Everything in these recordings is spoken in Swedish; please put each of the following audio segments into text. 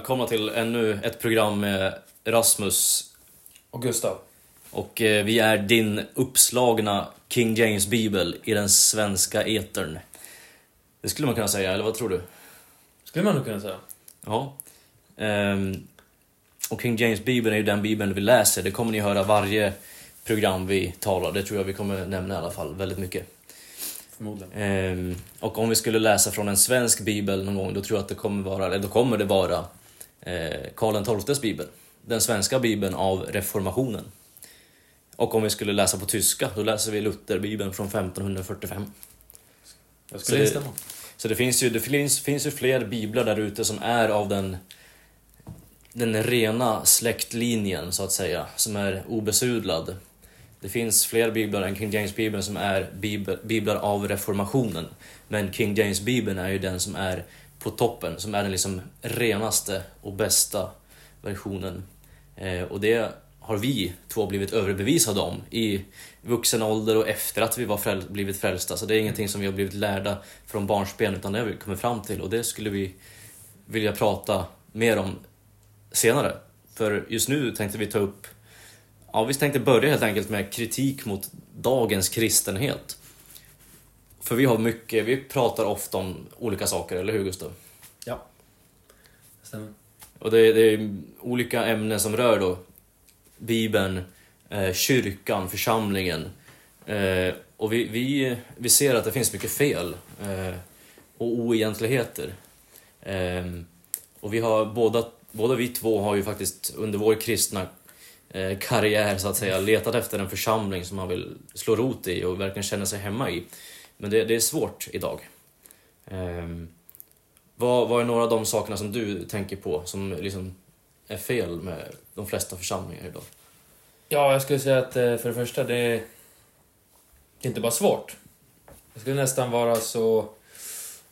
välkomna till ännu ett program med Rasmus. Och Gustav. Och eh, vi är din uppslagna King James bibel i den svenska etern. Det skulle man kunna säga, eller vad tror du? Skulle man nog kunna säga. Ja. Ehm, och King James bibeln är ju den bibeln vi läser. Det kommer ni höra varje program vi talar. Det tror jag vi kommer nämna i alla fall väldigt mycket. Ehm, och om vi skulle läsa från en svensk bibel någon gång, då tror jag att det kommer vara, eller då kommer det vara Karl XIIs bibel. Den svenska bibeln av reformationen. Och om vi skulle läsa på tyska, då läser vi Lutherbibeln från 1545. Jag Så skulle det- instämma. Så det finns ju, det finns, finns ju fler biblar där ute som är av den, den rena släktlinjen, så att säga, som är obesudlad. Det finns fler biblar än King James-bibeln som är biblar av reformationen. Men King James-bibeln är ju den som är på toppen, som är den liksom renaste och bästa versionen. Eh, och det har vi två blivit överbevisade om i vuxen ålder och efter att vi var fräl blivit frälsta. Så det är ingenting som vi har blivit lärda från barnsben utan det har vi kommit fram till och det skulle vi vilja prata mer om senare. För just nu tänkte vi ta upp, ja vi tänkte börja helt enkelt med kritik mot dagens kristenhet. För vi har mycket, vi pratar ofta om olika saker, eller hur Gustav? Ja. Stämmer. Och det, det är olika ämnen som rör då Bibeln, eh, kyrkan, församlingen. Eh, och vi, vi, vi ser att det finns mycket fel eh, och oegentligheter. Eh, och vi har båda, båda vi två har ju faktiskt under vår kristna eh, karriär så att säga letat efter en församling som man vill slå rot i och verkligen känna sig hemma i. Men det, det är svårt idag. Um, vad, vad är några av de sakerna som du tänker på som liksom är fel med de flesta församlingar idag? Ja, jag skulle säga att eh, för det första, det är, det är inte bara svårt. Jag skulle nästan vara så,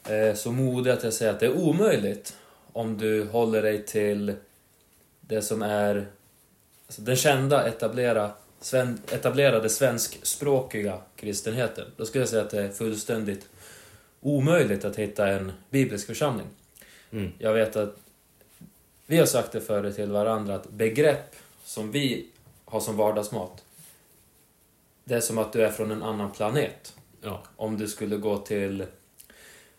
eh, så modig att jag säger att det är omöjligt om du håller dig till det som är alltså den kända etablera, sven, etablerade svenskspråkiga kristenheten. Då skulle jag säga att det är fullständigt omöjligt att hitta en biblisk församling. Mm. Jag vet att vi har sagt det förut till varandra att begrepp som vi har som vardagsmat, det är som att du är från en annan planet. Ja. Om du skulle gå till,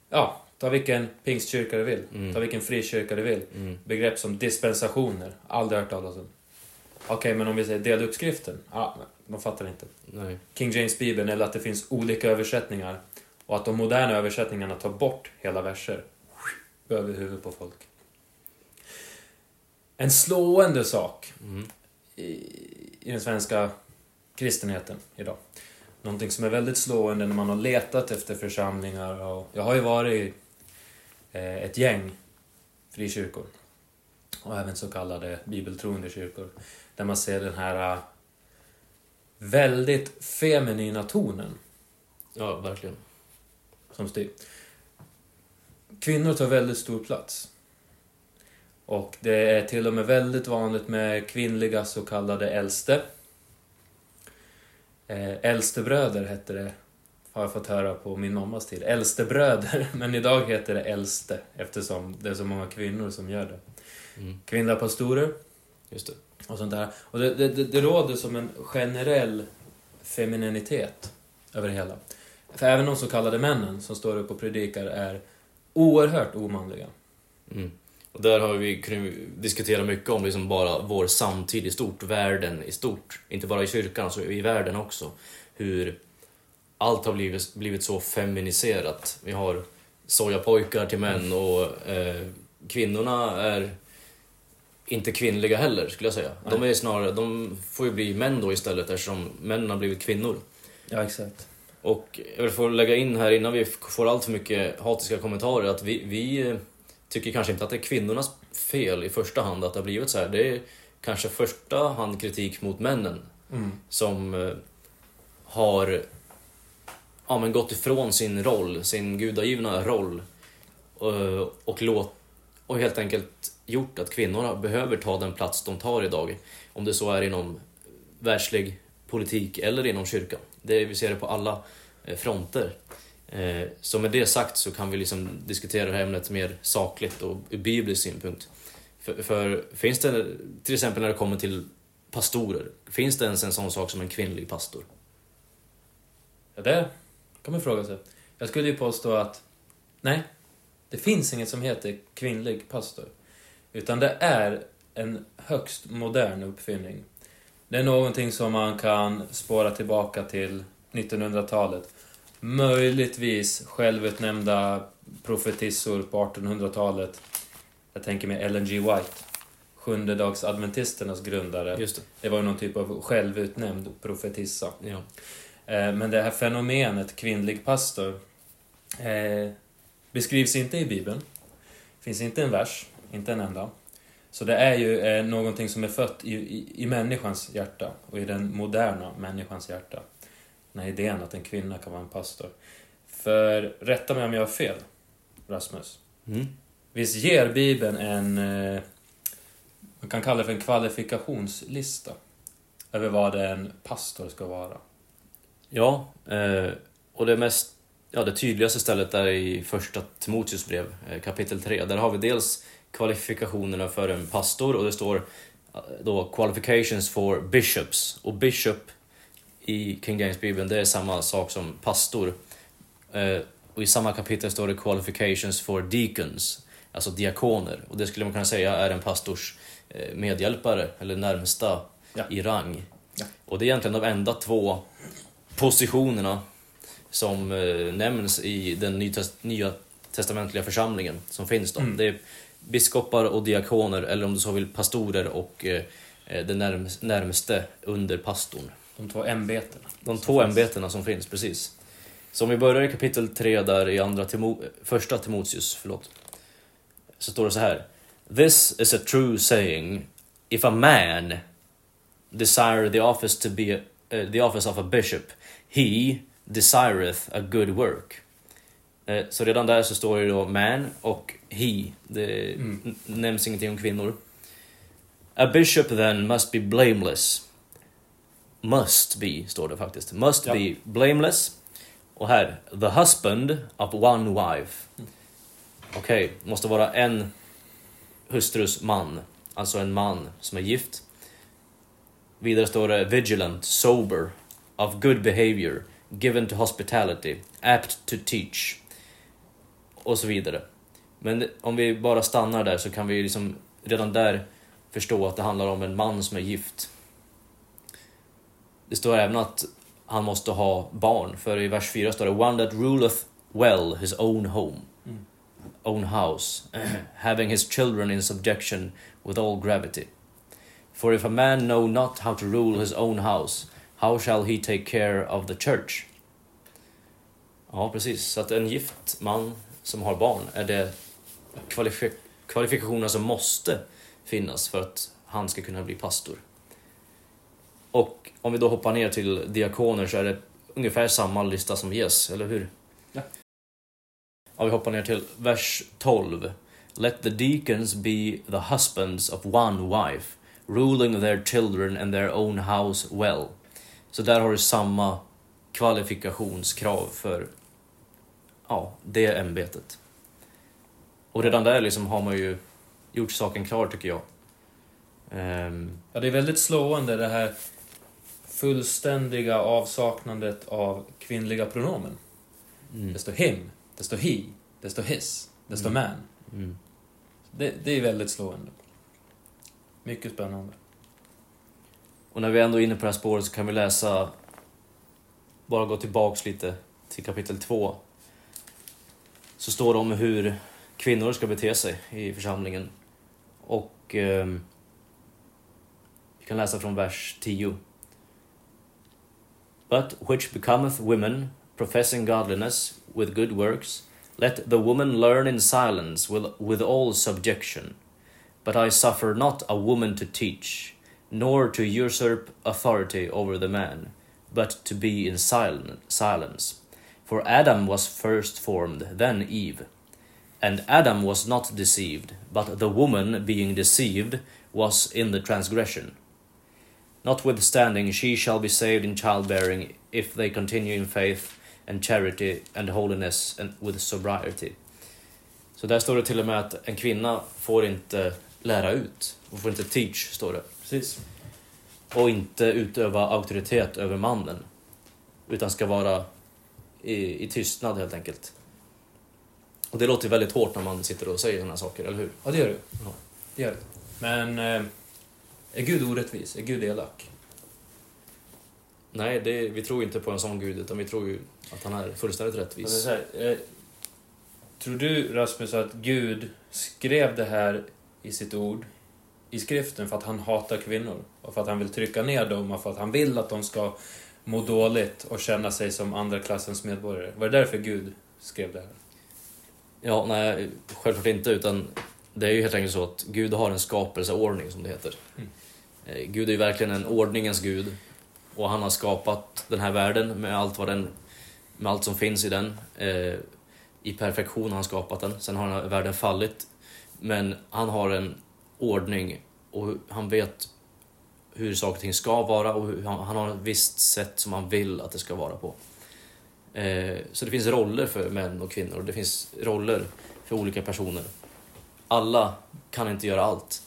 ja, ta vilken pingstkyrka du vill, Mm. ta vilken frikyrka du vill. Mm. Begrepp som dispensationer, aldrig hört talas om. Okej, men om vi säger deluxe-skriften, ja, de fattar inte. Nej. King James Bibeln, eller att det finns olika översättningar och att de moderna översättningarna tar bort hela verser över huvudet på folk. En slående sak Mm. i, i den svenska kristenheten idag. Någonting som är väldigt slående när man har letat efter församlingar och jag har ju varit i eh, ett gäng frikyrkor och även så kallade bibeltroende kyrkor där man ser den här eh, väldigt feminina tonen Ja, verkligen. som styr. Kvinnor tar väldigt stor plats. Och det är till och med väldigt vanligt med kvinnliga så kallade äldste. Eh, äldstebröder hette det, har jag fått höra på min mammas tid. Äldstebröder, men idag heter det äldste eftersom det är så många kvinnor som gör det. Mm. Kvinnliga pastorer, Just det och sånt där. Och det, det, det, det råder som en generell femininitet över det hela. För även de så kallade männen som står upp och predikar är oerhört omanliga. Mm. Och där har vi kunnat diskutera mycket om liksom bara vår samtid i stort, världen i stort. Inte bara i kyrkan, utan i världen också. Hur allt har blivit, blivit så feminiserat. Vi har sojapojkar till män och eh, kvinnorna är inte kvinnliga heller, skulle jag säga. De, är snarare, de får ju bli män då istället eftersom männen har blivit kvinnor. Ja, exakt. Och jag vill få lägga in här innan vi får allt för mycket hatiska kommentarer att vi, vi eh, tycker kanske inte att det är kvinnornas fel i första hand att det har blivit så här. Det är kanske första hand kritik mot männen Mm. som eh, har ja, men gått ifrån sin roll, sin gudagivna roll eh, och, låt, och helt enkelt gjort att kvinnorna behöver ta den plats de tar idag. Om det så är inom världslig politik eller inom kyrkan. Det, vi ser det på alla eh, fronter. Eh, så med det sagt så kan vi liksom diskutera det här ämnet mer sakligt och ur biblisk synpunkt. För, för finns det, till exempel när det kommer till pastorer, finns det ens en sån sak som en kvinnlig pastor? Ja, det kan man fråga sig. Jag skulle ju påstå att nej, det finns inget som heter kvinnlig pastor. Utan det är en högst modern uppfinning. Det är någonting som man kan spåra tillbaka till 1900-talet. Möjligtvis självutnämnda profetissor på 1800-talet. Jag tänker mig Ellen G. White, sjundedagsadventisternas grundare. Just det. Det var någon typ av självutnämnd profetissa. Ja. Eh, Men det här fenomenet kvinnlig pastor eh, beskrivs inte i Bibeln. finns inte en vers, inte en enda. Så det är ju eh, någonting som är fött i, i, i människans hjärta och i den moderna människans hjärta. Den här idén att en kvinna kan vara en pastor. För, rätta mig om jag har fel, Rasmus. Mm. Visst ger Bibeln en, eh, man kan kalla det för en kvalifikationslista över vad en pastor ska vara? Ja, eh, och det mest ja, det tydligaste stället är i första Timoteus brev, eh, kapitel 3. Där har vi dels kvalifikationerna för en pastor och det står eh, då qualifications for bishops. Och bishop i King James-bibeln, det är samma sak som pastor. Eh, och i samma kapitel står det qualifications for deacons, alltså diakoner. Och det skulle man kunna säga är en pastors eh, medhjälpare, eller närmsta Ja. i rang. Ja. Och det är egentligen de enda två positionerna som nämns i den nya testamentliga församlingen som finns då. Mm. Det är biskopar och diakoner, eller om du så vill pastorer och eh, eh, den närm- närmste under pastorn. De två ämbetena. De två finns. ämbetena som finns, precis. Så om vi börjar i kapitel 3 där i andra Timo- första Timoteus, förlåt. Så står det så här. This is a true saying. If a man desire the office to be uh, the office of a bishop, he desireth a good work. Eh, Så redan där så står det då man och he. Det Mm. nämns ingenting om kvinnor. A bishop then must be blameless. Must be, står det faktiskt. Must Ja. be blameless. Och här, the husband of one wife. Okej, måste vara en hustrus man. Alltså en man som är gift. Vidare står det vigilant, sober, of good behavior, given to hospitality, apt to teach. Och så vidare. Men om vi bara stannar där så kan vi liksom redan där förstå att det handlar om en man som är gift. Det står även att han måste ha barn, för i vers 4 står det One that ruleth well his own home, Mm. own house, having his children in subjection with all gravity. For if a man know not how to rule his own house, how shall he take care of the church? Ja, precis. Så att en gift man som har barn, är det kvalif- kvalifikationer som måste finnas för att han ska kunna bli pastor. Och om vi då hoppar ner till diakoner så är det ungefär samma lista som ges, eller hur? Ja. Ja, vi hoppar ner till vers 12. Let the deacons be the husbands of one wife, ruling their children and their own house well. Så där har du samma kvalifikationskrav för ja, det ämbetet. Och redan där liksom har man ju gjort saken klar tycker jag. Ehm, Ja, det är väldigt slående det här fullständiga avsaknadet av kvinnliga pronomen. mm, Det står him, det står he, det står his, det står Mm. man. mm. Det, det är väldigt slående. Mycket spännande. Och när vi ändå är inne på det här spåret så kan vi läsa, bara gå tillbaks lite till kapitel 2. Så står det om hur kvinnor ska bete sig i församlingen. Och eh, vi kan läsa från vers 10. But which becometh women, professing godliness with good works, let the woman learn in silence with, with all subjection. But I suffer not a woman to teach, nor to usurp authority over the man, but to be in silent, silence. For Adam was first formed, then Eve. And Adam was not deceived, but the woman, being deceived, was in the transgression. Notwithstanding, she shall be saved in childbearing if they continue in faith and charity and holiness and with sobriety. Så där står det till och med att en kvinna får inte lära ut. Hon får inte teach, står det. Precis. Och inte utöva auktoritet över mannen. Utan ska vara i, i tystnad helt enkelt. Och det låter väldigt hårt när man sitter och säger sådana saker, eller hur? Ja, det gör du. Ja. Det gör du. Men eh, är Gud orättvis? Är Gud elak? Nej, det, vi tror inte på en sån gud, utan vi tror ju att han är fullständigt rättvis. så här, eh, tror du, Rasmus, att Gud skrev det här i sitt ord, i skriften, för att han hatar kvinnor? Och för att han vill trycka ner dem och för att han vill att de ska må dåligt och känna sig som andra klassens medborgare? Var det därför Gud skrev det här? Ja, nej, självklart inte, utan det är ju helt enkelt så att Gud har en skapelseordning, som det heter. Mm. Eh, Gud är ju verkligen en ordningens gud. Och han har skapat den här världen med allt, vad den, med allt som finns i den. Eh, I perfektion har han skapat den. Sen har den världen fallit. Men han har en ordning och han vet hur saker och ting ska vara och hur, han, han har ett visst sätt som han vill att det ska vara på. Eh, så det finns roller för män och kvinnor. Det finns roller för olika personer. Alla kan inte göra allt.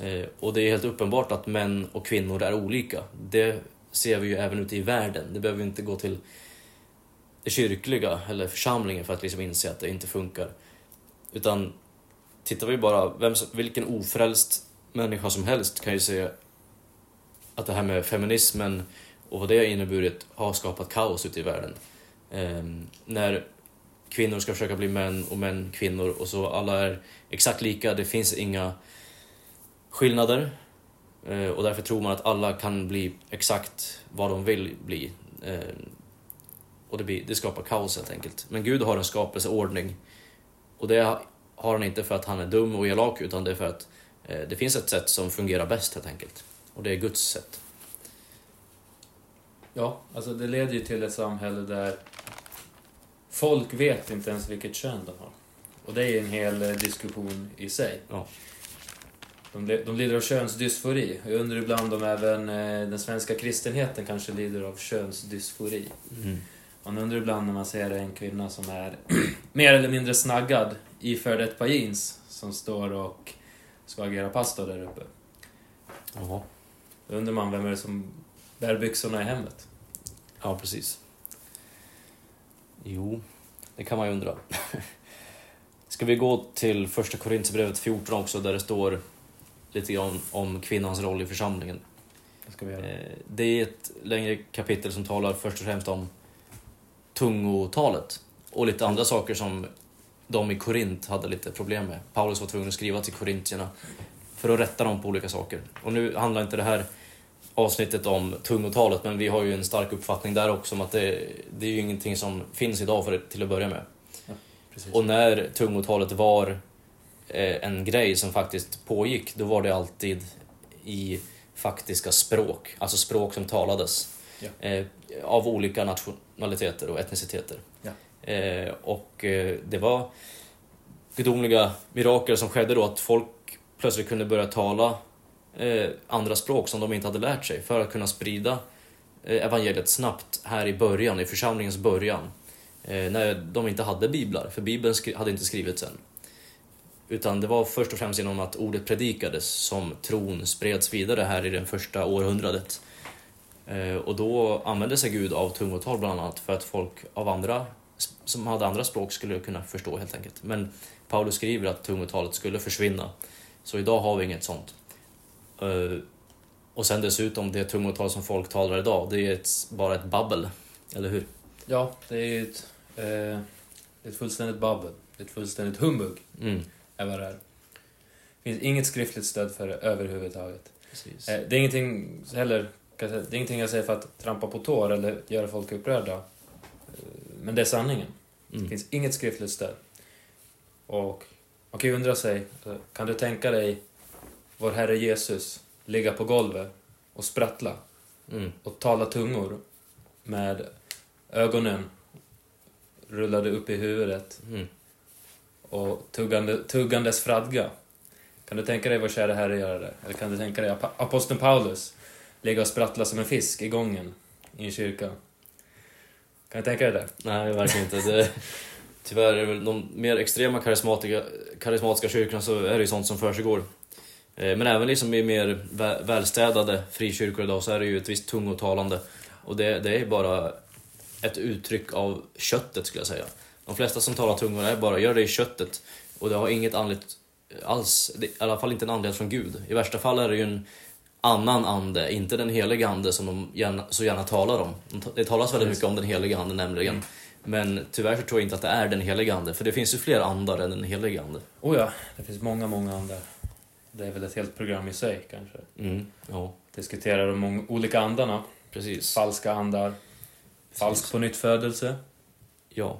Eh, och det är helt uppenbart att män och kvinnor är olika. Det ser vi ju även ute i världen. Det behöver vi inte gå till det kyrkliga eller församlingen för att liksom inse att det inte funkar. Utan tittar vi bara, vem, vilken ofrälst människa som helst kan ju se att det här med feminismen och vad det har inneburit har skapat kaos ute i världen. Ehm, när kvinnor ska försöka bli män och män kvinnor och så alla är exakt lika, det finns inga skillnader. Eh, och därför tror man att alla kan bli exakt vad de vill bli. Eh, och det, blir, det skapar kaos helt enkelt. Men Gud har en skapelseordning. Och det har han inte för att han är dum och elak, utan det är för att eh, det finns ett sätt som fungerar bäst helt enkelt. Och det är Guds sätt. Ja, alltså det leder ju till ett samhälle där folk vet inte ens vilket kön de har. Och det är en hel eh, diskussion i sig. Ja. De, de lider av könsdysfori. Jag undrar ibland om även eh, den svenska kristenheten kanske lider av könsdysfori. Man undrar ibland när man ser en kvinna som är mer eller mindre snaggad iförd ett par jeans som står och ska agera pastor där uppe. Jaha. Då undrar man vem är det som bär byxorna i hemmet? Ja, precis. Jo, det kan man ju undra. Ska vi gå till första Korinthierbrevet 14 också, där det står lite grann om kvinnans roll i församlingen. Det ska vi göra. Eh, Det är ett längre kapitel som talar först och främst om tungotalet och lite andra saker som de i Korint hade lite problem med. Paulus var tvungen att skriva till korintierna för att rätta dem på olika saker. Och nu handlar inte det här avsnittet om tungotalet, men vi har ju en stark uppfattning där också om att det, det är ju ingenting som finns idag för till att börja med. Precis. Och när tungotalet var eh, en grej som faktiskt pågick, då var det alltid i faktiska språk, alltså språk som talades Ja. eh, av olika nationaliteter och etniciteter. Ja. Eh, och eh, det var gudomliga mirakel som skedde då, att folk plötsligt kunde börja tala eh, andra språk som de inte hade lärt sig för att kunna sprida eh, evangeliet snabbt här i början, i församlingens början. Eh, när de inte hade biblar, för bibeln skri- hade inte skrivits än. Utan det var först och främst genom att ordet predikades som tron spreds vidare här i det första århundradet. Eh, och då använde sig Gud av tungotal bland annat för att folk av andra, som hade andra språk skulle kunna förstå helt enkelt. Men Paulus skriver att tungotalet skulle försvinna. Så idag har vi inget sånt. Eh, och sen dessutom, det tungotal som folk talar idag, det är ett, bara ett babbel. Eller hur? Ja, det är ett, eh, ett fullständigt babbel. Ett fullständigt humbug Mm. är vad det är. Det finns inget skriftligt stöd för det överhuvudtaget. Precis. Eh, det är ingenting heller, det är ingenting jag säger för att trampa på tår eller göra folk upprörda. Eh, Men det är sanningen. Det Mm. finns inget skriftligt stöd. Och man kan ju undra sig, kan du tänka dig vår Herre Jesus ligga på golvet och sprattla Mm. och tala tungor med ögonen rullade upp i huvudet Mm. och tuggande, tuggandes fradga. Kan du tänka dig vår kära Herre göra det? Eller kan du tänka dig ap- aposteln Paulus ligga och sprattla som en fisk i gången i en kyrka? Kan du tänka dig det? Nej, verkligen inte. Det, Tyvärr är det väl de mer extrema karismatiska, karismatiska kyrkorna så är det ju sånt som försiggår. Eh, Men även liksom i mer vä- välstädade frikyrkor idag så är det ju ett visst tungotalande. Och det, det är bara ett uttryck av köttet skulle jag säga. De flesta som talar tungor är bara, gör det i köttet. Och det har inget andligt alls, det, i alla fall inte en andlighet från Gud. I värsta fall är det ju en annan ande, inte den heliga ande som de gärna, så gärna talar om. Det talas väldigt mycket om den heliga ande nämligen. Men tyvärr så tror jag inte att det är den heliga ande, för det finns ju fler andar än den heliga ande. Oh ja, det finns många, många andra. Det är väl ett helt program i sig kanske. Mm, ja, Diskuterar de olika andarna. precis. Falska andar. Falsk på nyttfödelse. Ja.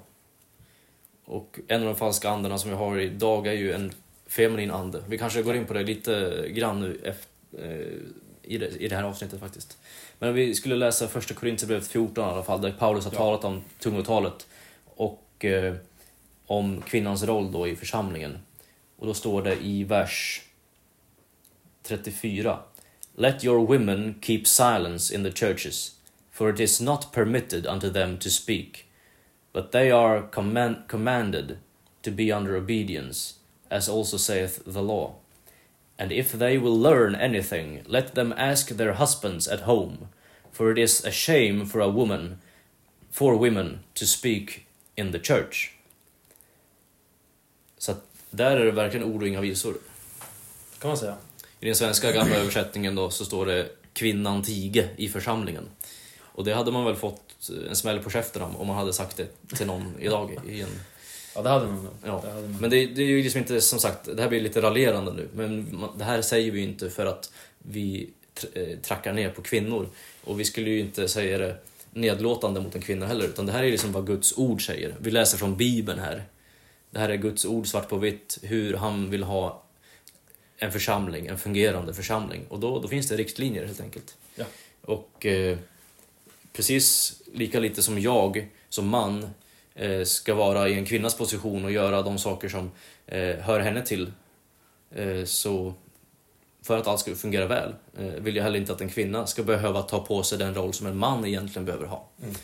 Och en av de falska andarna som vi har idag är ju en feminin ande. Vi kanske går in på det lite grann nu efter, eh, i det här avsnittet faktiskt. Men vi skulle läsa första Korinthierbrevet 14 i alla fall, där Paulus har Ja. talat om tungotalet och eh, om kvinnans roll då i församlingen. Och då står det i vers 34. Let your women keep silence in the churches, for it is not permitted unto them to speak, but they are command, commanded to be under obedience, as also saith the law. And if they will learn anything, let them ask their husbands at home, for it is a shame for a woman, for women to speak in the church. Så att där är det verkligen ord och inga visor. Kan man säga. I den svenska gamla översättningen då så står det kvinnan tige i församlingen. Och det hade man väl fått en smäll på käften om, om man hade sagt det till någon idag. I en, Ja, det hade man nog. Ja, Det man. men det, det är ju liksom inte, som sagt, det här blir lite raljerande nu. Men det här säger vi ju inte för att vi eh, trackar ner på kvinnor. Och vi skulle ju inte säga det nedlåtande mot en kvinna heller, utan det här är liksom vad Guds ord säger. Vi läser från Bibeln här. Det här är Guds ord svart på vitt, hur han vill ha en församling, en fungerande församling. Och då, då finns det riktlinjer helt enkelt. Ja. Och eh, precis lika lite som jag som man ska vara i en kvinnas position och göra de saker som eh, hör henne till. Eh, så för att allt ska fungera väl eh, vill jag heller inte att en kvinna ska behöva ta på sig den roll som en man egentligen behöver ha. Mm.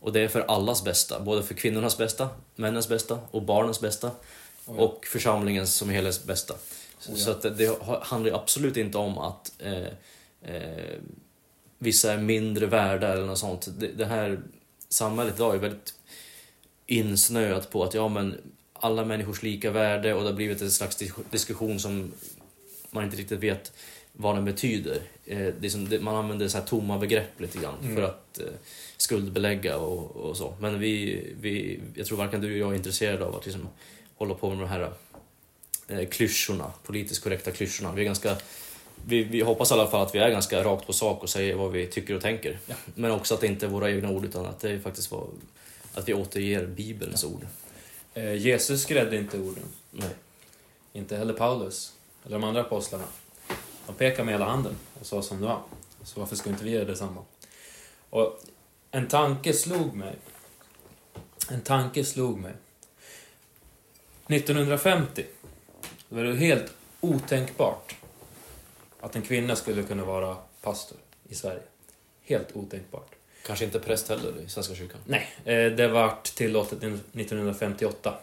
Och det är för allas bästa, både för kvinnornas bästa, männens bästa och barnens bästa Oh, ja. och församlingens som helhets bästa. Så, Oh ja. så att det, det ha- handlar absolut inte om att eh, eh, vissa är mindre värda eller något sånt. Det, det här samhället idag är väldigt insnöat på att ja men alla människors lika värde och det har blivit en slags dis- diskussion som man inte riktigt vet vad den betyder. Eh, det som, man använder så här tomma begrepp lite grann Mm. för att eh, skuldbelägga och, och så. Men vi, vi, jag tror varken du och jag är intresserade av att liksom hålla på med de här eh, klyschorna, politiskt korrekta klyschorna. Vi, är ganska, vi, vi hoppas i alla fall att vi är ganska rakt på sak och säger vad vi tycker och tänker. Ja. Men också att det inte är våra egna ord utan att det är faktiskt vad, att vi återger Bibelns ord. Eh, Jesus skrädde inte orden. Nej. Inte heller Paulus. Eller de andra apostlarna. De pekade med hela handen och sa som det var. Så varför skulle inte vi göra detsamma? Och en tanke slog mig. En tanke slog mig. 1950 då var det helt otänkbart att en kvinna skulle kunna vara pastor i Sverige. Helt otänkbart. Kanske inte präst heller i Svenska kyrkan. Nej, eh, det vart tillåtet 1958.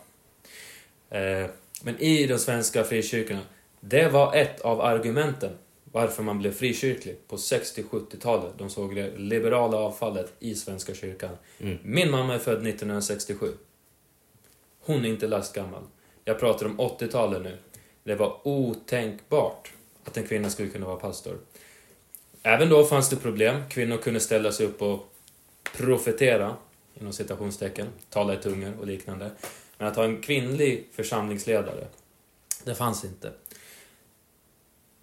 Eh, Men i de svenska frikyrkorna, det var ett av argumenten varför man blev frikyrklig på 60-70-talet. De såg det liberala avfallet i Svenska kyrkan. Mm. Min mamma är född 1967. Hon är inte lastgammal. Jag pratar om 80-talet nu. Det var otänkbart att en kvinna skulle kunna vara pastor. Även då fanns det problem. Kvinnor kunde ställa sig upp och profetera, inom citationstecken, tala i tungor och liknande. Men att ha en kvinnlig församlingsledare, det fanns inte.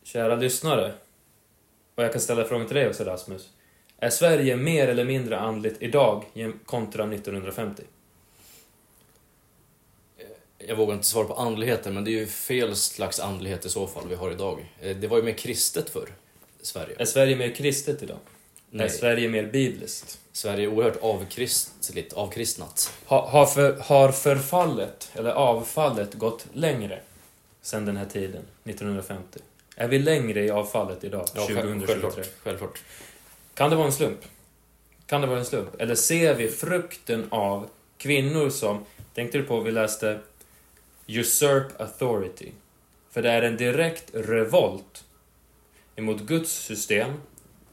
Kära lyssnare, och jag kan ställa frågan till dig också Rasmus. Är Sverige mer eller mindre andligt idag kontra 1950? Jag vågar inte svara på andligheten, men det är ju fel slags andlighet i så fall vi har idag. Eh, det var ju mer kristet förr, Sverige. Är Sverige mer kristet idag? Är Nej, Sverige mer bibliskt? Sverige är oerhört avkristligt, avkristnat. Ha, har, för, har förfallet, eller avfallet, gått längre sen den här tiden, 1950? Är vi längre i avfallet idag, Ja, själv- 2023? självklart. självklart. Kan det vara en slump? Kan det vara en slump? Eller ser vi frukten av kvinnor som Tänkte du på, vi läste usurp authority. För det är en direkt revolt emot Guds system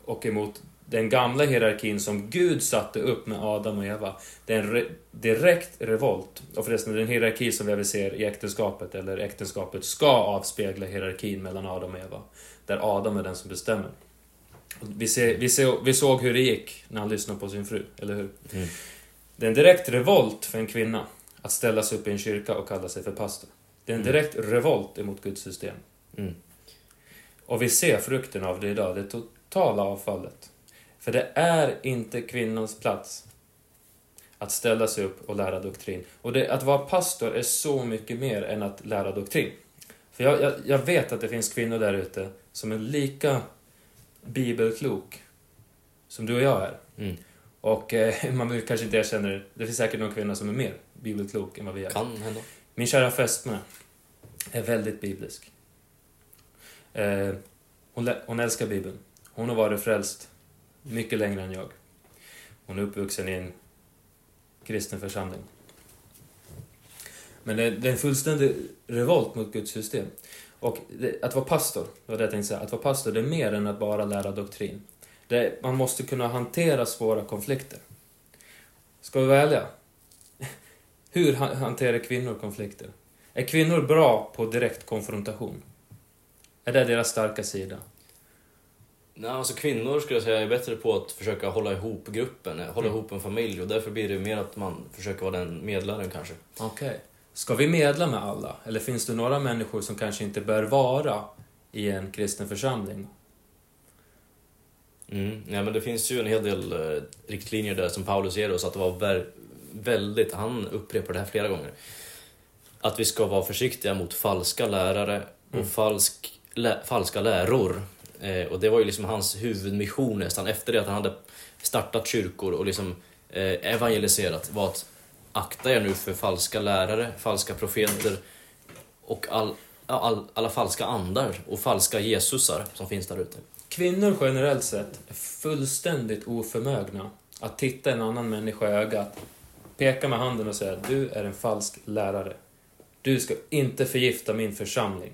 och emot den gamla hierarkin som Gud satte upp med Adam och Eva. Det är en re direkt revolt. Och förresten, det är en hierarki som vi ser i äktenskapet, eller äktenskapet ska avspegla hierarkin mellan Adam och Eva. Där Adam är den som bestämmer. Vi, ser, vi, ser, vi såg hur det gick när han lyssnade på sin fru, eller hur? Mm. Det är en direkt revolt för en kvinna att ställa sig upp i en kyrka och kalla sig för pastor. Det är en Mm. direkt revolt emot Guds system. Mm. Och vi ser frukten av det idag, det totala avfallet. För det är inte kvinnans plats att ställa sig upp och lära doktrin. Och det, att vara pastor är så mycket mer än att lära doktrin. För jag, jag, jag vet att det finns kvinnor där ute som är lika bibelklok som du och jag är. Mm. Och eh, man vill kanske inte erkänna det. Det finns säkert någon kvinna som är mer bibelklok än vad vi är. Kan hända. Min kära fästmö är väldigt biblisk. Eh, hon, hon älskar Bibeln. Hon har varit frälst mycket längre än jag. Hon är uppvuxen i en kristen församling. Men det, det är en fullständig revolt mot Guds system. Och det, att vara pastor, det var det jag tänkte säga, att vara pastor det är mer än att bara lära doktrin. Det, man måste kunna hantera svåra konflikter. Ska vi vara ärliga? Hur hanterar kvinnor konflikter? Är kvinnor bra på direkt konfrontation? Är det deras starka sida? Nej, alltså kvinnor skulle jag säga är bättre på att försöka hålla ihop gruppen, eh, hålla Mm. ihop en familj och därför blir det mer att man försöker vara den medlaren kanske. Okej. Ska vi medla med alla? Eller finns det några människor som kanske inte bör vara i en kristen församling? Mm. Ja, men det finns ju en hel del eh, riktlinjer där som Paulus ger oss att det var väldigt, han upprepar det här flera gånger, att vi ska vara försiktiga mot falska lärare och Mm. falsk, lä, falska läror. Eh, och det var ju liksom hans huvudmission nästan efter det att han hade startat kyrkor och liksom eh, evangeliserat var att akta er nu för falska lärare, falska profeter och all, all, alla falska andar och falska Jesusar som finns där ute. Kvinnor generellt sett är fullständigt oförmögna att titta en annan människa i ögat, peka med handen och säga du är en falsk lärare. Du ska inte förgifta min församling.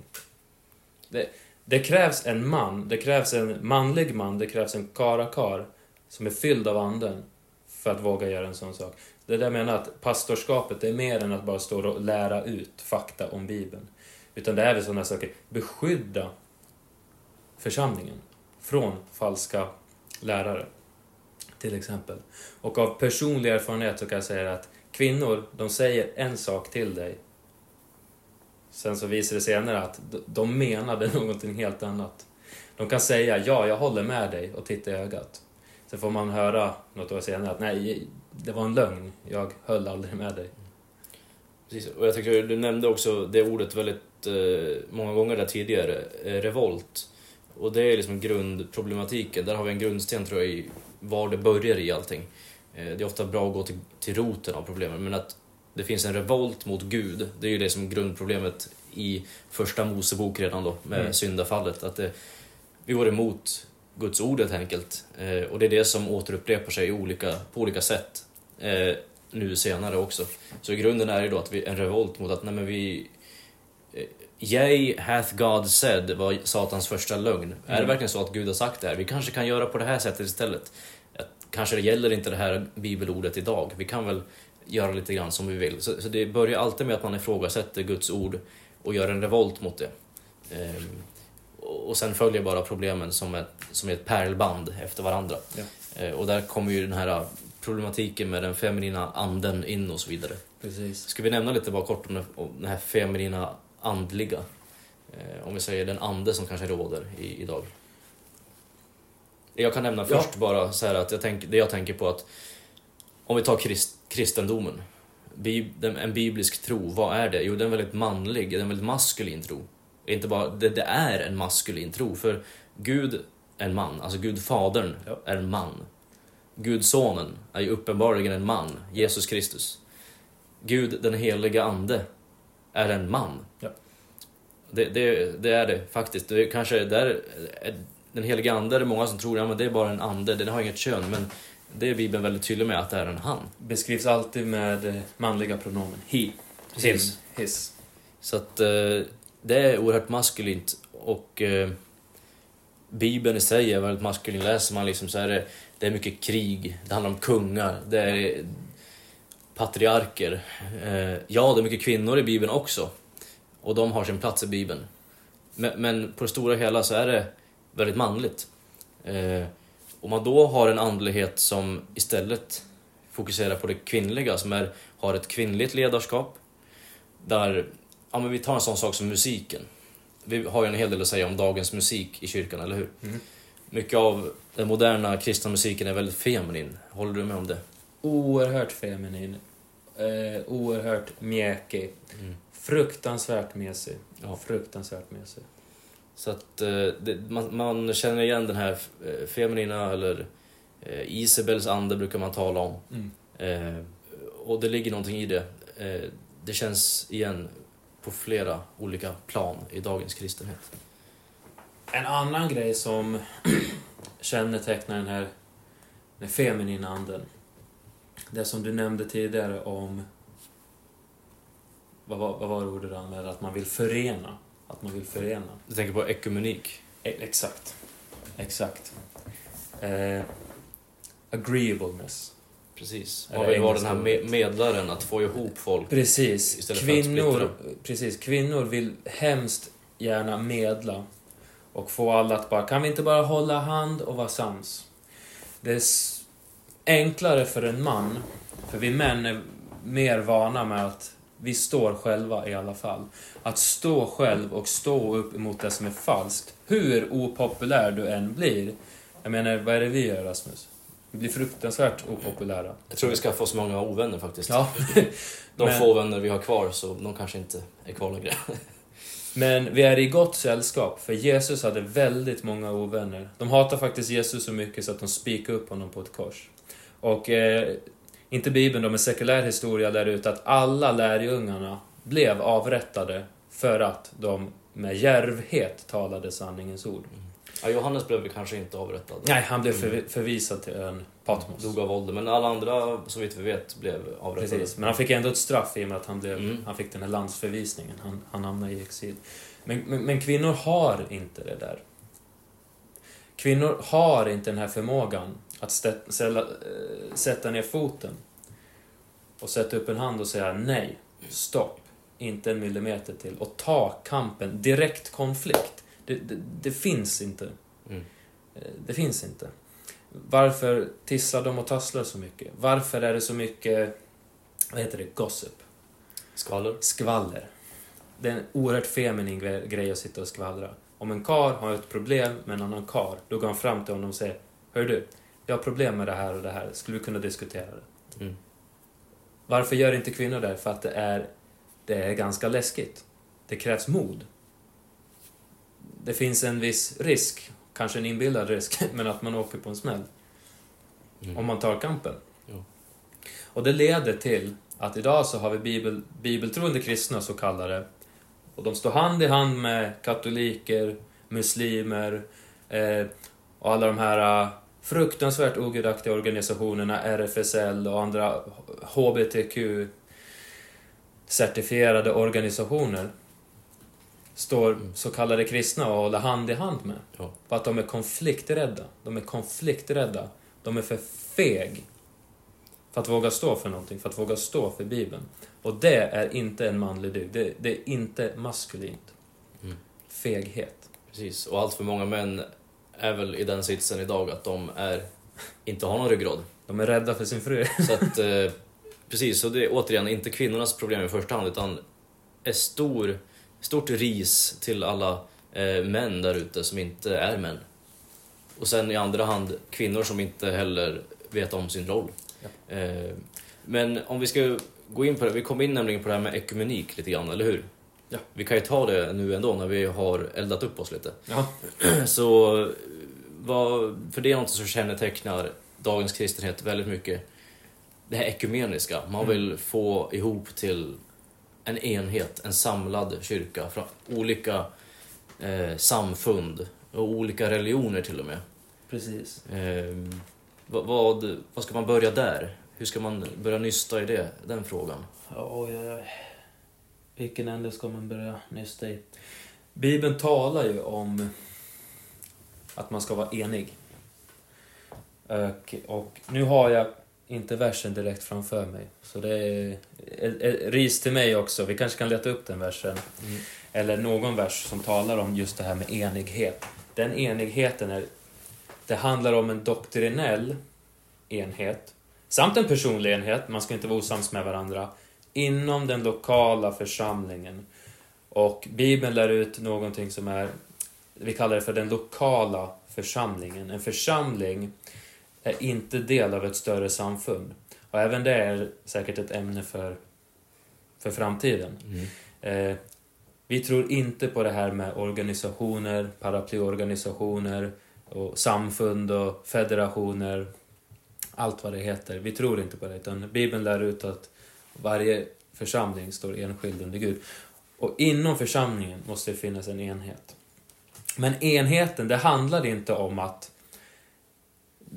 Det, det krävs en man, det krävs en manlig man, det krävs en karakar som är fylld av anden för att våga göra en sån sak. Det där menar att pastorskapet det är mer än att bara stå och lära ut fakta om Bibeln. Utan det är väl sådana saker, beskydda församlingen från falska lärare. Till exempel. Och av personlig erfarenhet så kan jag säga att kvinnor, de säger en sak till dig. Sen så visar det senare att de- de menade någonting helt annat. De kan säga ja, jag håller med dig och titta i ögat. Sen får man höra något år senare att nej, det var en lögn. Jag höll aldrig med dig. Precis. Och jag tycker du nämnde också det ordet väldigt eh, många gånger där tidigare, eh, revolt. Och det är liksom grundproblematiken. Där har vi en grundsten tror jag i var det börjar i allting. Eh, det är ofta bra att gå till, till roten av problemen, men att det finns en revolt mot Gud, det är ju det som grundproblemet i första Mosebok redan då, med Mm. syndafallet. Att det, vi går emot Guds ord helt enkelt. Eh, och det är det som återupprepar sig i olika, på olika sätt eh, nu senare också. Så i grunden är det då att vi, en revolt mot att, nej men vi... Eh, Yea hath God said var Satans första lögn. Är det Mm. verkligen så att Gud har sagt det här? Vi kanske kan göra på det här sättet istället. Att, kanske det gäller inte det här bibelordet idag. Vi kan väl göra lite grann som vi vill. Så, så det börjar alltid med att man ifrågasätter Guds ord och gör en revolt mot det. Ehm, och sen följer bara problemen som ett, som ett pärlband efter varandra. Ja. Eh, och där kommer ju den här problematiken med den feminina anden in och så vidare. Precis. Ska vi nämna lite bara kort om den, om den här feminina andliga? Eh, om vi säger den ande som kanske råder i, idag. Jag kan nämna Ja. först bara så här att jag tänk, det jag tänker på att om vi tar krist, kristendomen. En biblisk tro, vad är det? Jo, det är en väldigt manlig, det är en väldigt maskulin tro. Inte bara, det, det är en maskulin tro, för Gud är en man, alltså Gud fadern Ja. är en man. Gud sonen är ju uppenbarligen en man, Jesus Kristus. Gud den heliga ande är en man. Ja. Det, det, det är det faktiskt. Det kanske där, är- den heliga ande är det många som tror, ja men det är bara en ande, den har inget kön. Men Det är Bibeln väldigt tydlig med att det är en han. Beskrivs alltid med eh, manliga pronomen. He. Precis. Him. His. Så att eh, det är oerhört maskulint och eh, Bibeln i sig är väldigt maskulin. Läser man liksom så är det, det är mycket krig, det handlar om kungar, det är patriarker. Eh, ja, det är mycket kvinnor i Bibeln också. Och de har sin plats i Bibeln. Men, men på det stora hela så är det väldigt manligt. Om man då har en andlighet som istället fokuserar på det kvinnliga, som är, har ett kvinnligt ledarskap, där, ja men vi tar en sån sak som musiken. Vi har ju en hel del att säga om dagens musik i kyrkan, eller hur? Mm. Mycket av den moderna kristna musiken är väldigt feminin. Håller du med om det? Oerhört feminin. Eh, oerhört mjäkig. Mm. Fruktansvärt mesig. Ja. Fruktansvärt mesig. Så att eh, det, man, man känner igen den här eh, feminina, eller eh, Isabels ande brukar man tala om. Mm. Eh, och det ligger någonting i det. Eh, det känns igen på flera olika plan i dagens kristenhet. En annan grej som kännetecknar den här den feminina anden. Det som du nämnde tidigare om... Vad var, vad var det ordet du använde? Att man vill förena. Att man vill förena. Du tänker på ekumenik? E- exakt. Exakt. Eh, agreeableness. Precis. Man vill vara den här me- medlaren, att få ihop folk. Precis. Kvinnor, precis. Kvinnor vill hemskt gärna medla och få alla att bara, kan vi inte bara hålla hand och vara sams? Det är enklare för en man, för vi män är mer vana med att vi står själva i alla fall. Att stå själv och stå upp emot det som är falskt, hur opopulär du än blir. Jag menar, vad är det vi gör Rasmus? Vi blir fruktansvärt opopulära. Jag tror vi skaffar oss många ovänner faktiskt. Ja. De men- få vänner vi har kvar, så de kanske inte är kvar längre. Men vi är i gott sällskap, för Jesus hade väldigt många ovänner. De hatar faktiskt Jesus så mycket så att de spikade upp honom på ett kors. Och eh, inte Bibeln, de är sekulär historia där ute, att alla lärjungarna blev avrättade för att de med djärvhet talade sanningens ord. Ja, Johannes blev kanske inte avrättad. Nej, han blev förvi- förvisad till ön Patmos. Dog av ålder, men alla andra, så vitt vi vet, blev avrättade. Precis, men han fick ändå ett straff i och med att han, blev, Mm. han fick den här landsförvisningen. Han, han hamnade i exil. Men, men, men kvinnor har inte det där. Kvinnor har inte den här förmågan att stä, ställa, eh, sätta ner foten och sätta upp en hand och säga nej, stopp, inte en millimeter till och ta kampen, direkt konflikt. Det, det, det finns inte. Mm. Eh, Det finns inte. Varför tisslar de och tasslar så mycket? Varför är det så mycket, vad heter det, gossip? Skvaller. Skvaller. Det är en oerhört feminin gre- grej att sitta och skvallra. Om en kar har ett problem med en annan kar, då går han fram till honom och säger Hör du, jag har problem med det här och det här, skulle vi kunna diskutera det? Mm. Varför gör inte kvinnor det? För att det är, det är ganska läskigt. Det krävs mod. Det finns en viss risk, kanske en inbillad risk, men att man åker på en smäll. Mm. Om man tar kampen. Ja. Och det leder till att idag så har vi bibel, bibeltroende kristna, så kallade. Och de står hand i hand med katoliker, muslimer eh, och alla de här fruktansvärt ogudaktiga organisationerna, RFSL och andra HBTQ-certifierade organisationer står Mm. så kallade kristna och håller hand i hand med. Ja. För att de är konflikträdda. De är konflikträdda. De är för feg. För att våga stå för någonting, för att våga stå för Bibeln. Och det är inte en manlig dygd. Det, det är inte maskulint. Mm. Feghet. Precis, och allt för många män är väl i den sitsen idag att de är, inte har någon ryggrad. De är rädda för sin fru. Så att, eh, precis, så det är återigen inte kvinnornas problem i första hand utan ett stor, stort ris till alla eh, män där ute som inte är män. Och sen i andra hand kvinnor som inte heller vet om sin roll. Eh, men om vi ska gå in på det, vi kom in nämligen på det här med ekumenik lite grann, eller hur? Ja. Vi kan ju ta det nu ändå när vi har eldat upp oss lite. Ja. Så, vad, för det är något som kännetecknar dagens kristenhet väldigt mycket. Det här ekumeniska. Man Mm. vill få ihop till en enhet, en samlad kyrka från olika eh, samfund och olika religioner till och med. Precis. Eh, Vad, vad, vad ska man börja där? Hur ska man börja nysta i det, den frågan? Oj, oj, oj. Vilken ände ska man börja nysta i? Bibeln talar ju om att man ska vara enig. Och, och nu har jag inte versen direkt framför mig. Så det är, ris till mig också. Vi kanske kan leta upp den versen. Mm. Eller någon vers som talar om just det här med enighet. Den enigheten är... Det handlar om en doktrinell enhet. Samt en personlig enhet, man ska inte vara osams med varandra. Inom den lokala församlingen. Och Bibeln lär ut någonting som är... Vi kallar det för den lokala församlingen. En församling är inte del av ett större samfund. Och även det är säkert ett ämne för, för framtiden. Mm. Eh, vi tror inte på det här med organisationer, paraplyorganisationer, och samfund och federationer. Allt vad det heter. Vi tror inte på det, utan Bibeln lär ut att varje församling står enskild under Gud. Och inom församlingen måste det finnas en enhet. Men enheten, det handlar inte om att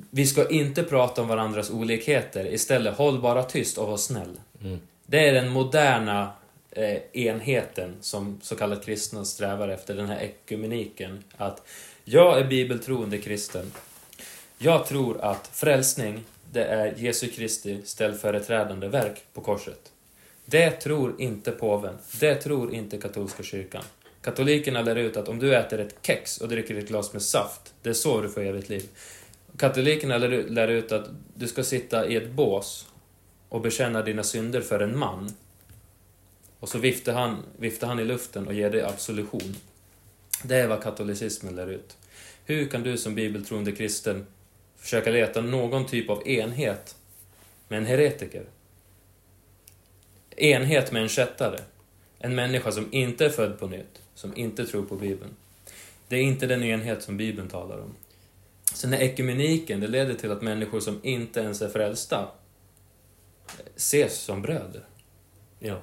vi ska inte prata om varandras olikheter. Istället, håll bara tyst och var snäll. Mm. Det är den moderna eh, enheten som så kallat kristna strävar efter, den här ekumeniken. Att jag är bibeltroende kristen. Jag tror att frälsning, det är Jesu Kristi ställföreträdande verk på korset. Det tror inte påven. Det tror inte katolska kyrkan. Katolikerna lär ut att om du äter ett kex och dricker ett glas med saft, det är så du får evigt liv. Katolikerna lär, ut att du ska sitta i ett bås och bekänna dina synder för en man. Och så viftar han, viftar han i luften och ger dig absolution. Det är vad katolicismen lär ut. Hur kan du som bibeltroende kristen försöka leta någon typ av enhet med en heretiker? Enhet med en kättare. En människa som inte är född på nytt, som inte tror på Bibeln. Det är inte den enhet som Bibeln talar om. Sen är ekumeniken, det leder till att människor som inte ens är frälsta ses som bröder. Ja.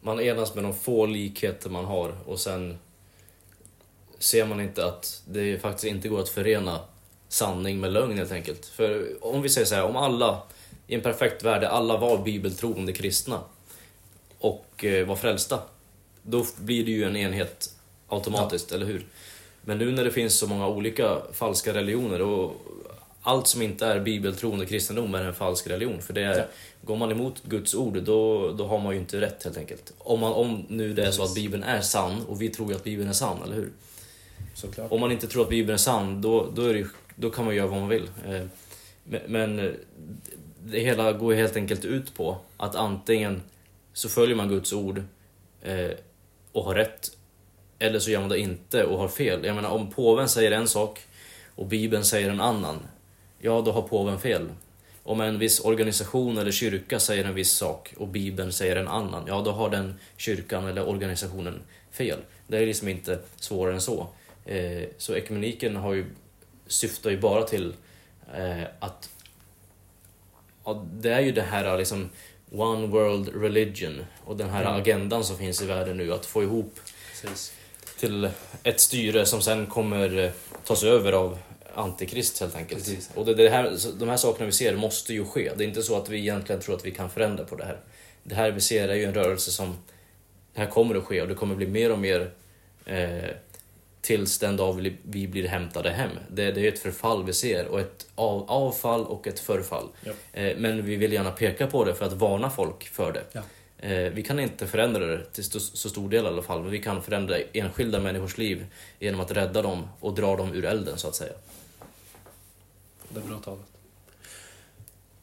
Man enas med de få likheter man har och sen ser man inte att det faktiskt inte går att förena sanning med lögn helt enkelt. För om vi säger så här, om alla i en perfekt värld alla var bibeltroende kristna och eh, var frälsta, då blir det ju en enhet automatiskt, eller hur? Men nu när det finns så många olika falska religioner och allt som inte är bibeltroende kristendom är en falsk religion. För det är, Ja. går man emot Guds ord, då, då har man ju inte rätt helt enkelt. Om, man, om nu det är så att Bibeln är sann, och vi tror ju att Bibeln är sann, eller hur? Såklart. Om man inte tror att Bibeln är sann, då, då, är det, ju- då kan man göra vad man vill. Eh, men, eh, det hela går ju helt enkelt ut på att antingen så följer man Guds ord eh, och har rätt, eller så gör man det inte och har fel. Jag menar, om påven säger en sak och Bibeln säger en annan, ja då har påven fel. Om en viss organisation eller kyrka säger en viss sak och Bibeln säger en annan, ja då har den kyrkan eller organisationen fel. Det är liksom inte svårare än så. Så ekumeniken har ju, syftar ju bara till eh, att ja, det är ju det här liksom One World Religion och den här Mm. agendan som finns i världen nu att få ihop Precis. till ett styre som sen kommer eh, tas över av Antikrist helt enkelt. Precis. Och det, det här, de här sakerna vi ser måste ju ske. Det är inte så att vi egentligen tror att vi kan förändra på det här. Det här vi ser är ju en rörelse som... Det här kommer att ske och det kommer bli mer och mer eh, tills den dag vi, blir hämtade hem. Det, det är ett förfall vi ser och ett av, avfall och ett förfall. Ja. Eh, men vi vill gärna peka på det för att varna folk för det. Ja. Eh, vi kan inte förändra det till st- så stor del i alla fall, men vi kan förändra enskilda människors liv genom att rädda dem och dra dem ur elden så att säga. Det är bra talat.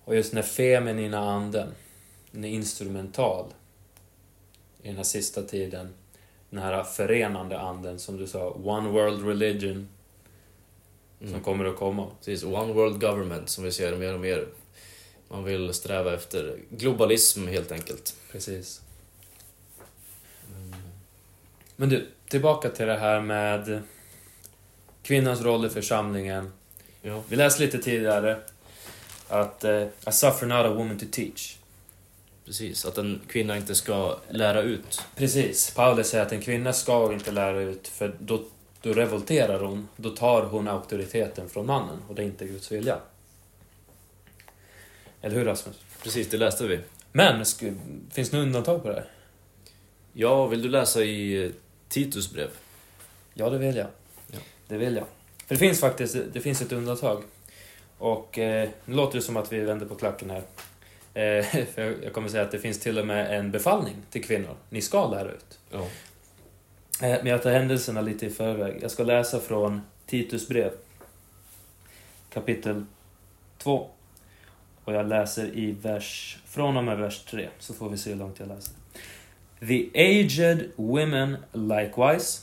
Och just den här feminina anden, den är instrumental i den här sista tiden. Den här förenande anden som du sa, One World Religion, Mm. som kommer att komma. Precis, One World Government som vi ser mer och mer. Man vill sträva efter globalism helt enkelt. Precis. Men du, tillbaka till det här med kvinnans roll i församlingen. Ja. Vi läste lite tidigare att uh, I suffer not a woman to teach. Precis, att en kvinna inte ska lära ut. Precis. Paulus säger att en kvinna ska inte lära ut, för då, då revolterar hon. Då tar hon auktoriteten från mannen och det är inte Guds vilja. Eller hur Rasmus? Precis, det läste vi. Men, finns det undantag på det här? Ja, vill du läsa i eh, Titus brev? Ja, det vill jag. Ja. Det vill jag. För det finns faktiskt det finns ett undantag. Och eh, nu låter det som att vi vänder på klacken här. Eh, för jag- kommer säga att det finns till och med en befallning till kvinnor. Ni ska lära ut. Ja. Eh, men jag tar händelserna lite i förväg. Jag ska läsa från Titus brev. Kapitel 2. Och jag läser i vers, från och med vers 3. Så får vi se hur långt jag läser. The aged women likewise,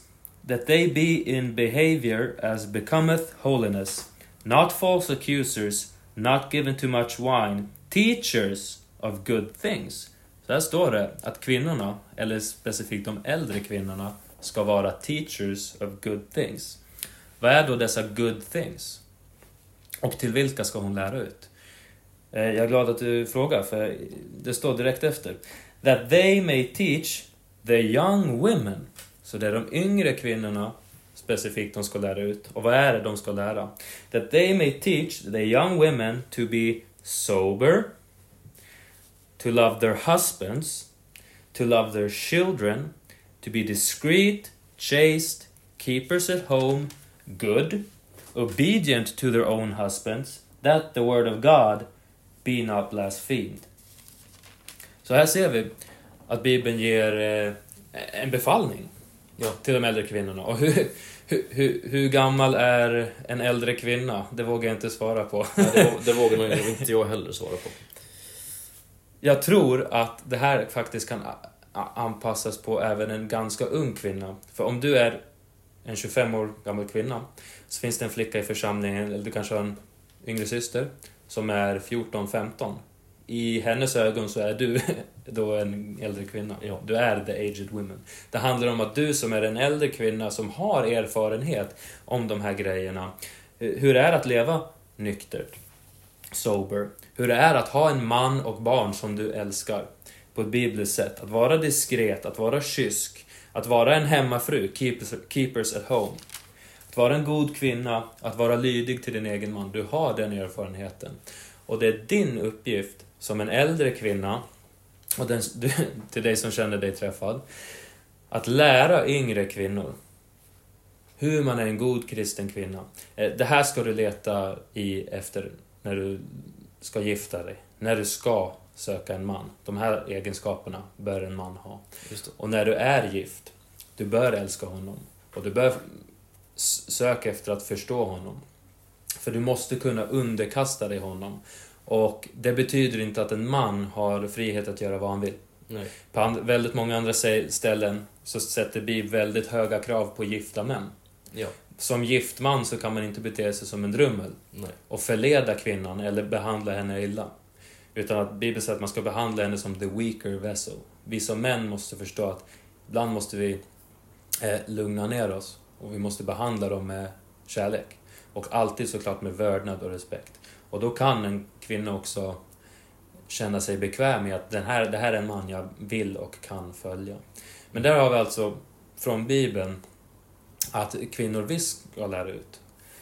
that they be in behavior as becometh holiness, not false accusers, not given to much wine, teachers of good things. Så här står det att kvinnorna, eller specifikt de äldre kvinnorna, ska vara teachers of good things. Vad är då dessa good things? Och till vilka ska hon lära ut? Eh, jag är glad att du frågar, för det står direkt efter. That they may teach the young women. Så det är de yngre kvinnorna specifikt de ska lära ut. Och vad är det de ska lära? That they may teach the young women to be sober, to love their husbands, to love their children, to be discreet, chaste, keepers at home, good, obedient to their own husbands, that the word of God be not blasphemed. Så här ser vi att Bibeln ger eh, en befallning Ja. till de äldre kvinnorna. Och hur, hur, hur, hur gammal är en äldre kvinna? Det vågar jag inte svara på. Nej, det, det vågar nog inte jag heller svara på. Jag tror att det här faktiskt kan anpassas på även en ganska ung kvinna. För om du är en 25 år gammal kvinna så finns det en flicka i församlingen, eller du kanske har en yngre syster, som är 14-15. I hennes ögon så är du då en äldre kvinna. Ja. Du är the aged woman. Det handlar om att du som är en äldre kvinna som har erfarenhet om de här grejerna. Hur det är att leva nyktert, sober. Hur det är att ha en man och barn som du älskar på ett bibliskt sätt. Att vara diskret, att vara kysk, att vara en hemmafru, keepers, keepers at home. Att vara en god kvinna, att vara lydig till din egen man. Du har den erfarenheten. Och det är din uppgift som en äldre kvinna, och den, du, till dig som känner dig träffad, att lära yngre kvinnor hur man är en god kristen kvinna. Eh, Det här ska du leta i efter när du ska gifta dig. När du ska söka en man. De här egenskaperna bör en man ha. Och när du är gift, du bör älska honom. Och du bör söka efter att förstå honom. För du måste kunna underkasta dig honom. Och det betyder inte att en man har frihet att göra vad han vill. Nej. På väldigt många andra ställen så sätter Bibeln väldigt höga krav på gifta män. Ja. Som gift man så kan man inte bete sig som en drummel Nej. och förleda kvinnan eller behandla henne illa. Utan att Bibeln säger att man ska behandla henne som the weaker vessel. Vi som män måste förstå att ibland måste vi eh, lugna ner oss och vi måste behandla dem med kärlek. Och alltid såklart med vördnad och respekt. Och då kan en kvinna också känna sig bekväm med att den här, det här är en man jag vill och kan följa. Men där har vi alltså från Bibeln att kvinnor visst ska lära ut.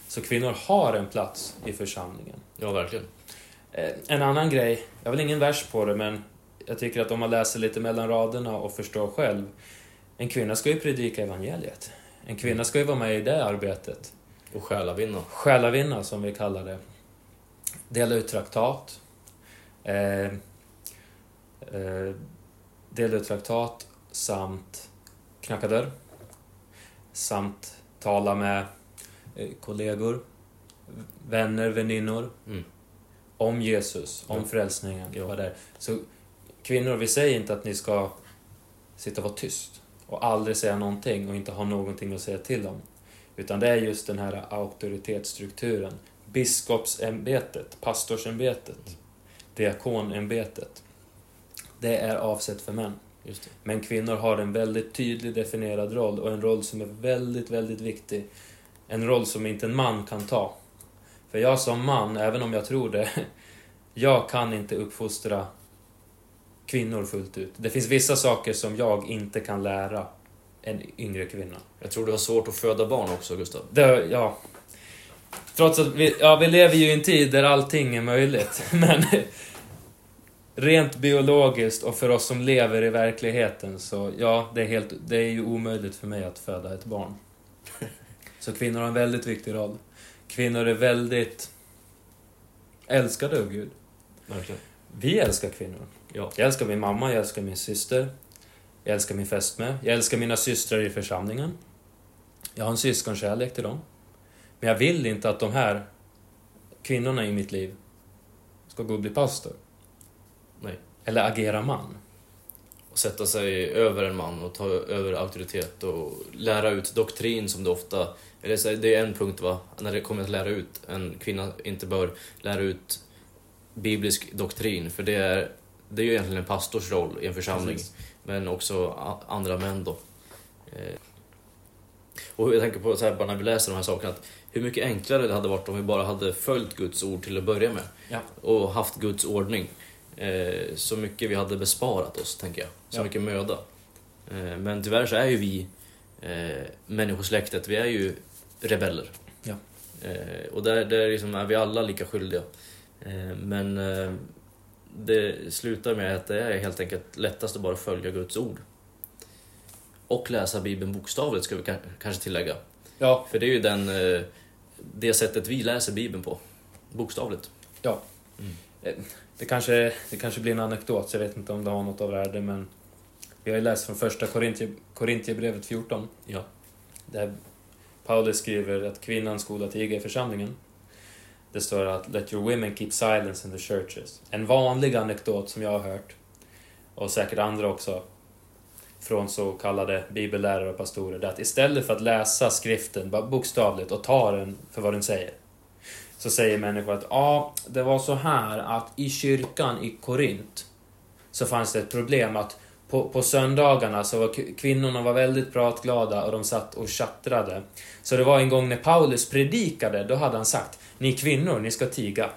Så kvinnor har en plats i församlingen. Ja, verkligen. Eh, En annan grej, jag har väl ingen vers på det, men jag tycker att om man läser lite mellan raderna och förstår själv. En kvinna ska ju predika evangeliet. En kvinna ska ju vara med i det arbetet. Och själavinna. Själavinna, som vi kallar det. Dela ut traktat. Eh, eh, dela ut traktat samt knacka dörr. Samt tala med eh, kollegor, vänner, väninnor Mm. om Jesus, om Ja. frälsningen. Ja. Vad det är. Så kvinnor, vi säger inte att ni ska sitta och vara tyst och aldrig säga någonting och inte ha någonting att säga till om. Utan det är just den här auktoritetsstrukturen. Biskopsämbetet, pastorsämbetet, diakonämbetet. Det är avsett för män. Men kvinnor har en väldigt tydlig definierad roll och en roll som är väldigt, väldigt viktig. En roll som inte en man kan ta. För jag som man, även om jag tror det, jag kan inte uppfostra kvinnor fullt ut. Det finns vissa saker som jag inte kan lära en yngre kvinna. Jag tror du har svårt att föda barn också, Gustav. Det, ja. Trots att vi, ja, vi lever ju i en tid där allting är möjligt. Men rent biologiskt och för oss som lever i verkligheten så ja, det är, helt, det är ju omöjligt för mig att föda ett barn. Så kvinnor har en väldigt viktig roll. Kvinnor är väldigt älskade av Gud. Verkligen. Vi älskar kvinnor. Ja. Jag älskar min mamma, jag älskar min syster. Jag älskar min fästmö. Jag älskar mina systrar i församlingen. Jag har en syskonkärlek till dem. Men jag vill inte att de här kvinnorna i mitt liv ska gå och bli pastor. Nej. Eller agera man. Och sätta sig över en man och ta över auktoritet och lära ut doktrin som det ofta... Eller så, det är en punkt va, när det kommer att lära ut. En kvinna inte bör lära ut biblisk doktrin, för det är, det är ju egentligen en pastors roll i en församling. Precis. Men också andra män då. Eh, Och jag tänker på så här, bara när vi läser de här sakerna, att hur mycket enklare det hade varit om vi bara hade följt Guds ord till att börja med. Ja. Och haft Guds ordning. Eh, så mycket vi hade besparat oss, tänker jag. Så Ja. mycket möda. Eh, men tyvärr så är ju vi, människosläktet, vi är ju rebeller. Ja. Och där, där liksom är vi alla lika skyldiga. Men det slutar med att det är helt enkelt lättast att bara följa Guds ord. Och läsa Bibeln bokstavligt, ska vi ka- kanske tillägga. Ja, För det är ju den, eh, det sättet vi läser Bibeln på. Bokstavligt. ja. Mm. Eh, Det kanske, det kanske blir en anekdot, så jag vet inte om det har något av värde, men vi har ju läst från första Korintierbrevet 14. Ja. Där Paulus skriver att kvinnan skola tiga i församlingen. Det står att Let your women keep silence in the churches. En vanlig anekdot som jag har hört, och säkert andra också, från så kallade bibellärare och pastorer, det är att istället för att läsa skriften bara bokstavligt och ta den för vad den säger, så säger människor att ja, det var så här att i kyrkan i Korint så fanns det ett problem att på, på söndagarna så var kvinnorna var väldigt pratglada och de satt och tjattrade. Så det var en gång när Paulus predikade, då hade han sagt Ni kvinnor, ni ska tiga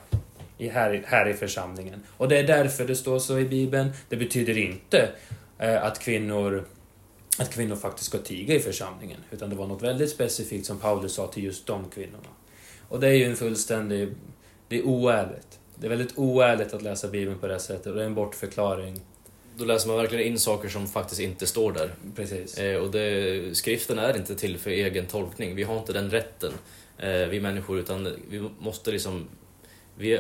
i, här, här i församlingen. Och det är därför det står så i Bibeln. Det betyder inte eh, att kvinnor att kvinnor faktiskt ska tiga i församlingen. Utan det var något väldigt specifikt som Paulus sa till just de kvinnorna. Och det är ju en fullständig... Det är oärligt. Det är väldigt oärligt att läsa Bibeln på det sättet och det är en bortförklaring. Då läser man verkligen in saker som faktiskt inte står där. Precis. Eh, och det, skriften är inte till för egen tolkning. Vi har inte den rätten, eh, vi människor, utan vi måste liksom... Vi,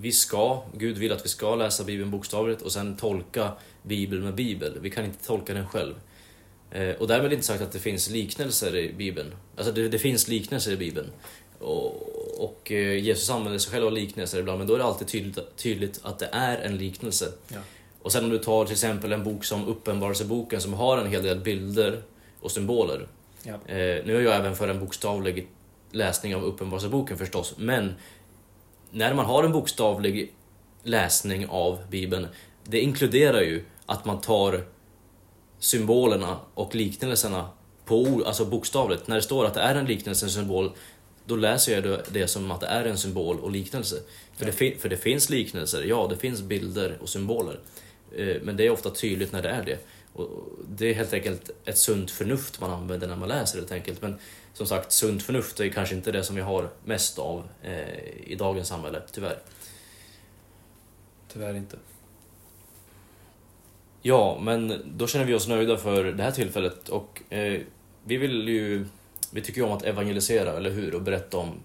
vi ska, Gud vill att vi ska läsa Bibeln bokstavligt och sen tolka Bibeln med Bibel. Vi kan inte tolka den själv. Eh, och därmed inte sagt att det finns liknelser i Bibeln. Alltså det, det finns liknelser i Bibeln. Och, och eh, Jesus använder sig själv av liknelser ibland, men då är det alltid tydligt, tydligt att det är en liknelse. Ja. Och sen om du tar till exempel en bok som Uppenbarelseboken som har en hel del bilder och symboler. Ja. Eh, nu är jag även för en bokstavlig läsning av Uppenbarelseboken förstås, men när man har en bokstavlig läsning av Bibeln, det inkluderar ju att man tar symbolerna och liknelserna på ord, alltså bokstavligt. När det står att det är en liknelse, en symbol, då läser jag det- det som att det är en symbol och liknelse. För, det, fin- för det finns liknelser, ja det finns bilder och symboler. Eh, Men det är ofta tydligt när det är det. Och det är helt enkelt ett sunt förnuft man använder när man läser helt enkelt. Men som sagt, sunt förnuft är kanske inte det som vi har mest av eh, i dagens samhälle, tyvärr. Tyvärr inte. Ja, men då känner vi oss nöjda för det här tillfället och eh, vi vill ju... Vi tycker ju om att evangelisera, eller hur? Och berätta om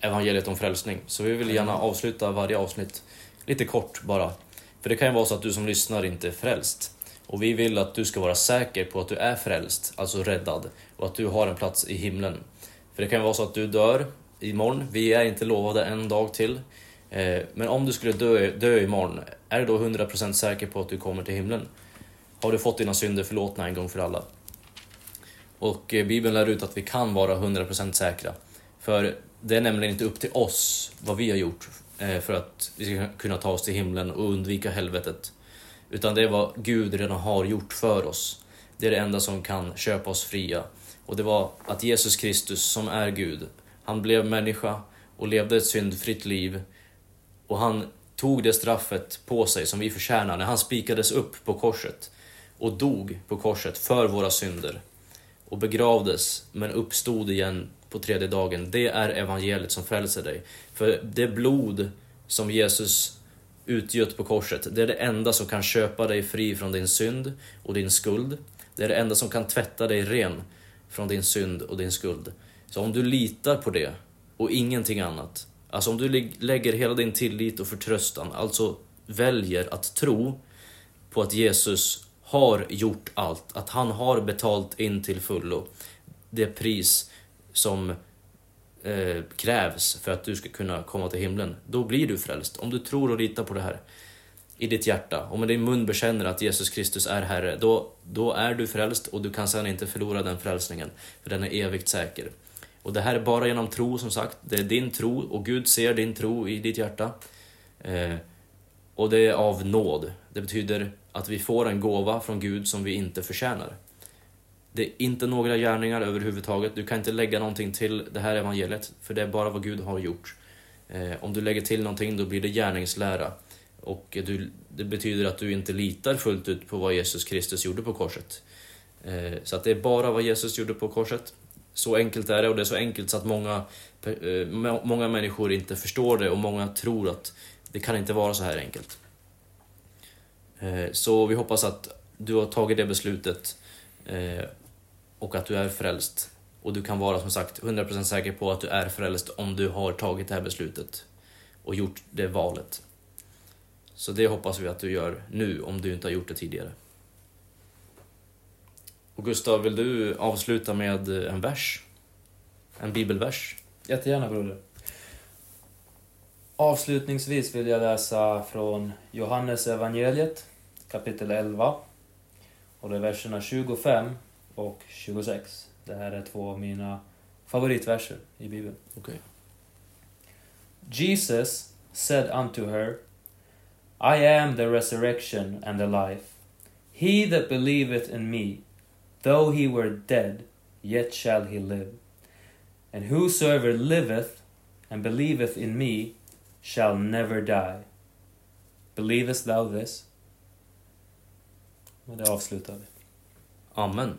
evangeliet om frälsning. Så vi vill gärna avsluta varje avsnitt lite kort bara. För det kan ju vara så att du som lyssnar inte är frälst. Och vi vill att du ska vara säker på att du är frälst, alltså räddad, och att du har en plats i himlen. För det kan ju vara så att du dör imorgon, vi är inte lovade en dag till. Eh, men om du skulle dö, dö imorgon, är du då 100% säker på att du kommer till himlen? Har du fått dina synder förlåtna en gång för alla? Och eh, Bibeln lär ut att vi kan vara 100% säkra. För det är nämligen inte upp till oss vad vi har gjort Eh, för att vi ska kunna ta oss till himlen och undvika helvetet. Utan det är vad Gud redan har gjort för oss. Det är det enda som kan köpa oss fria. Och det var att Jesus Kristus, som är Gud, han blev människa och levde ett syndfritt liv. Och han tog det straffet på sig som vi förtjänar när han spikades upp på korset och dog på korset för våra synder och begravdes men uppstod igen på tredje dagen. Det är evangeliet som frälser dig. För det blod som Jesus utgött på korset. Det är det enda som kan köpa dig fri från din synd och din skuld. Det är det enda som kan tvätta dig ren från din synd och din skuld. Så om du litar på det och ingenting annat, alltså om du lägger hela din tillit och förtröstan, alltså väljer att tro på att Jesus har gjort allt, att han har betalt in till fullo det pris som eh, krävs för att du ska kunna komma till himlen. Då blir du frälst. Om du tror och litar på det här i ditt hjärta och med din mun bekänner att Jesus Kristus är Herre, då, då är du frälst och du kan sedan inte förlora den frälsningen, för den är evigt säker. Och det här är bara genom tro, som sagt. Det är din tro och Gud ser din tro i ditt hjärta. Eh, och det är av nåd. Det betyder att vi får en gåva från Gud som vi inte förtjänar. Det är inte några gärningar överhuvudtaget. Du kan inte lägga någonting till det här evangeliet, för det är bara vad Gud har gjort. Eh, om du lägger till någonting, då blir det gärningslära. Och du, det betyder att du inte litar fullt ut på vad Jesus Kristus gjorde på korset. Eh, så att det är bara vad Jesus gjorde på korset. Så enkelt är det och det är så enkelt så att många, eh, många människor inte förstår det och många tror att det kan inte vara så här enkelt. Eh, så vi hoppas att du har tagit det beslutet eh, och att du är frälst. Och du kan vara som sagt 100% säker på att du är frälst om du har tagit det här beslutet och gjort det valet. Så det hoppas vi att du gör nu om du inte har gjort det tidigare. Och Gustav, vill du avsluta med en vers? En bibelvers? Jättegärna broder. Avslutningsvis vill jag läsa från Johannes evangeliet kapitel 11. Och det är verserna 25 och 26. Det här är två av mina favoritverser i Bibeln. Okay. Jesus said unto her I am the resurrection and the life. He that believeth in me, though he were dead, yet shall he live. And whosoever liveth and believeth in me shall never die. Believest thou this? Med det avslutar vi. Amen.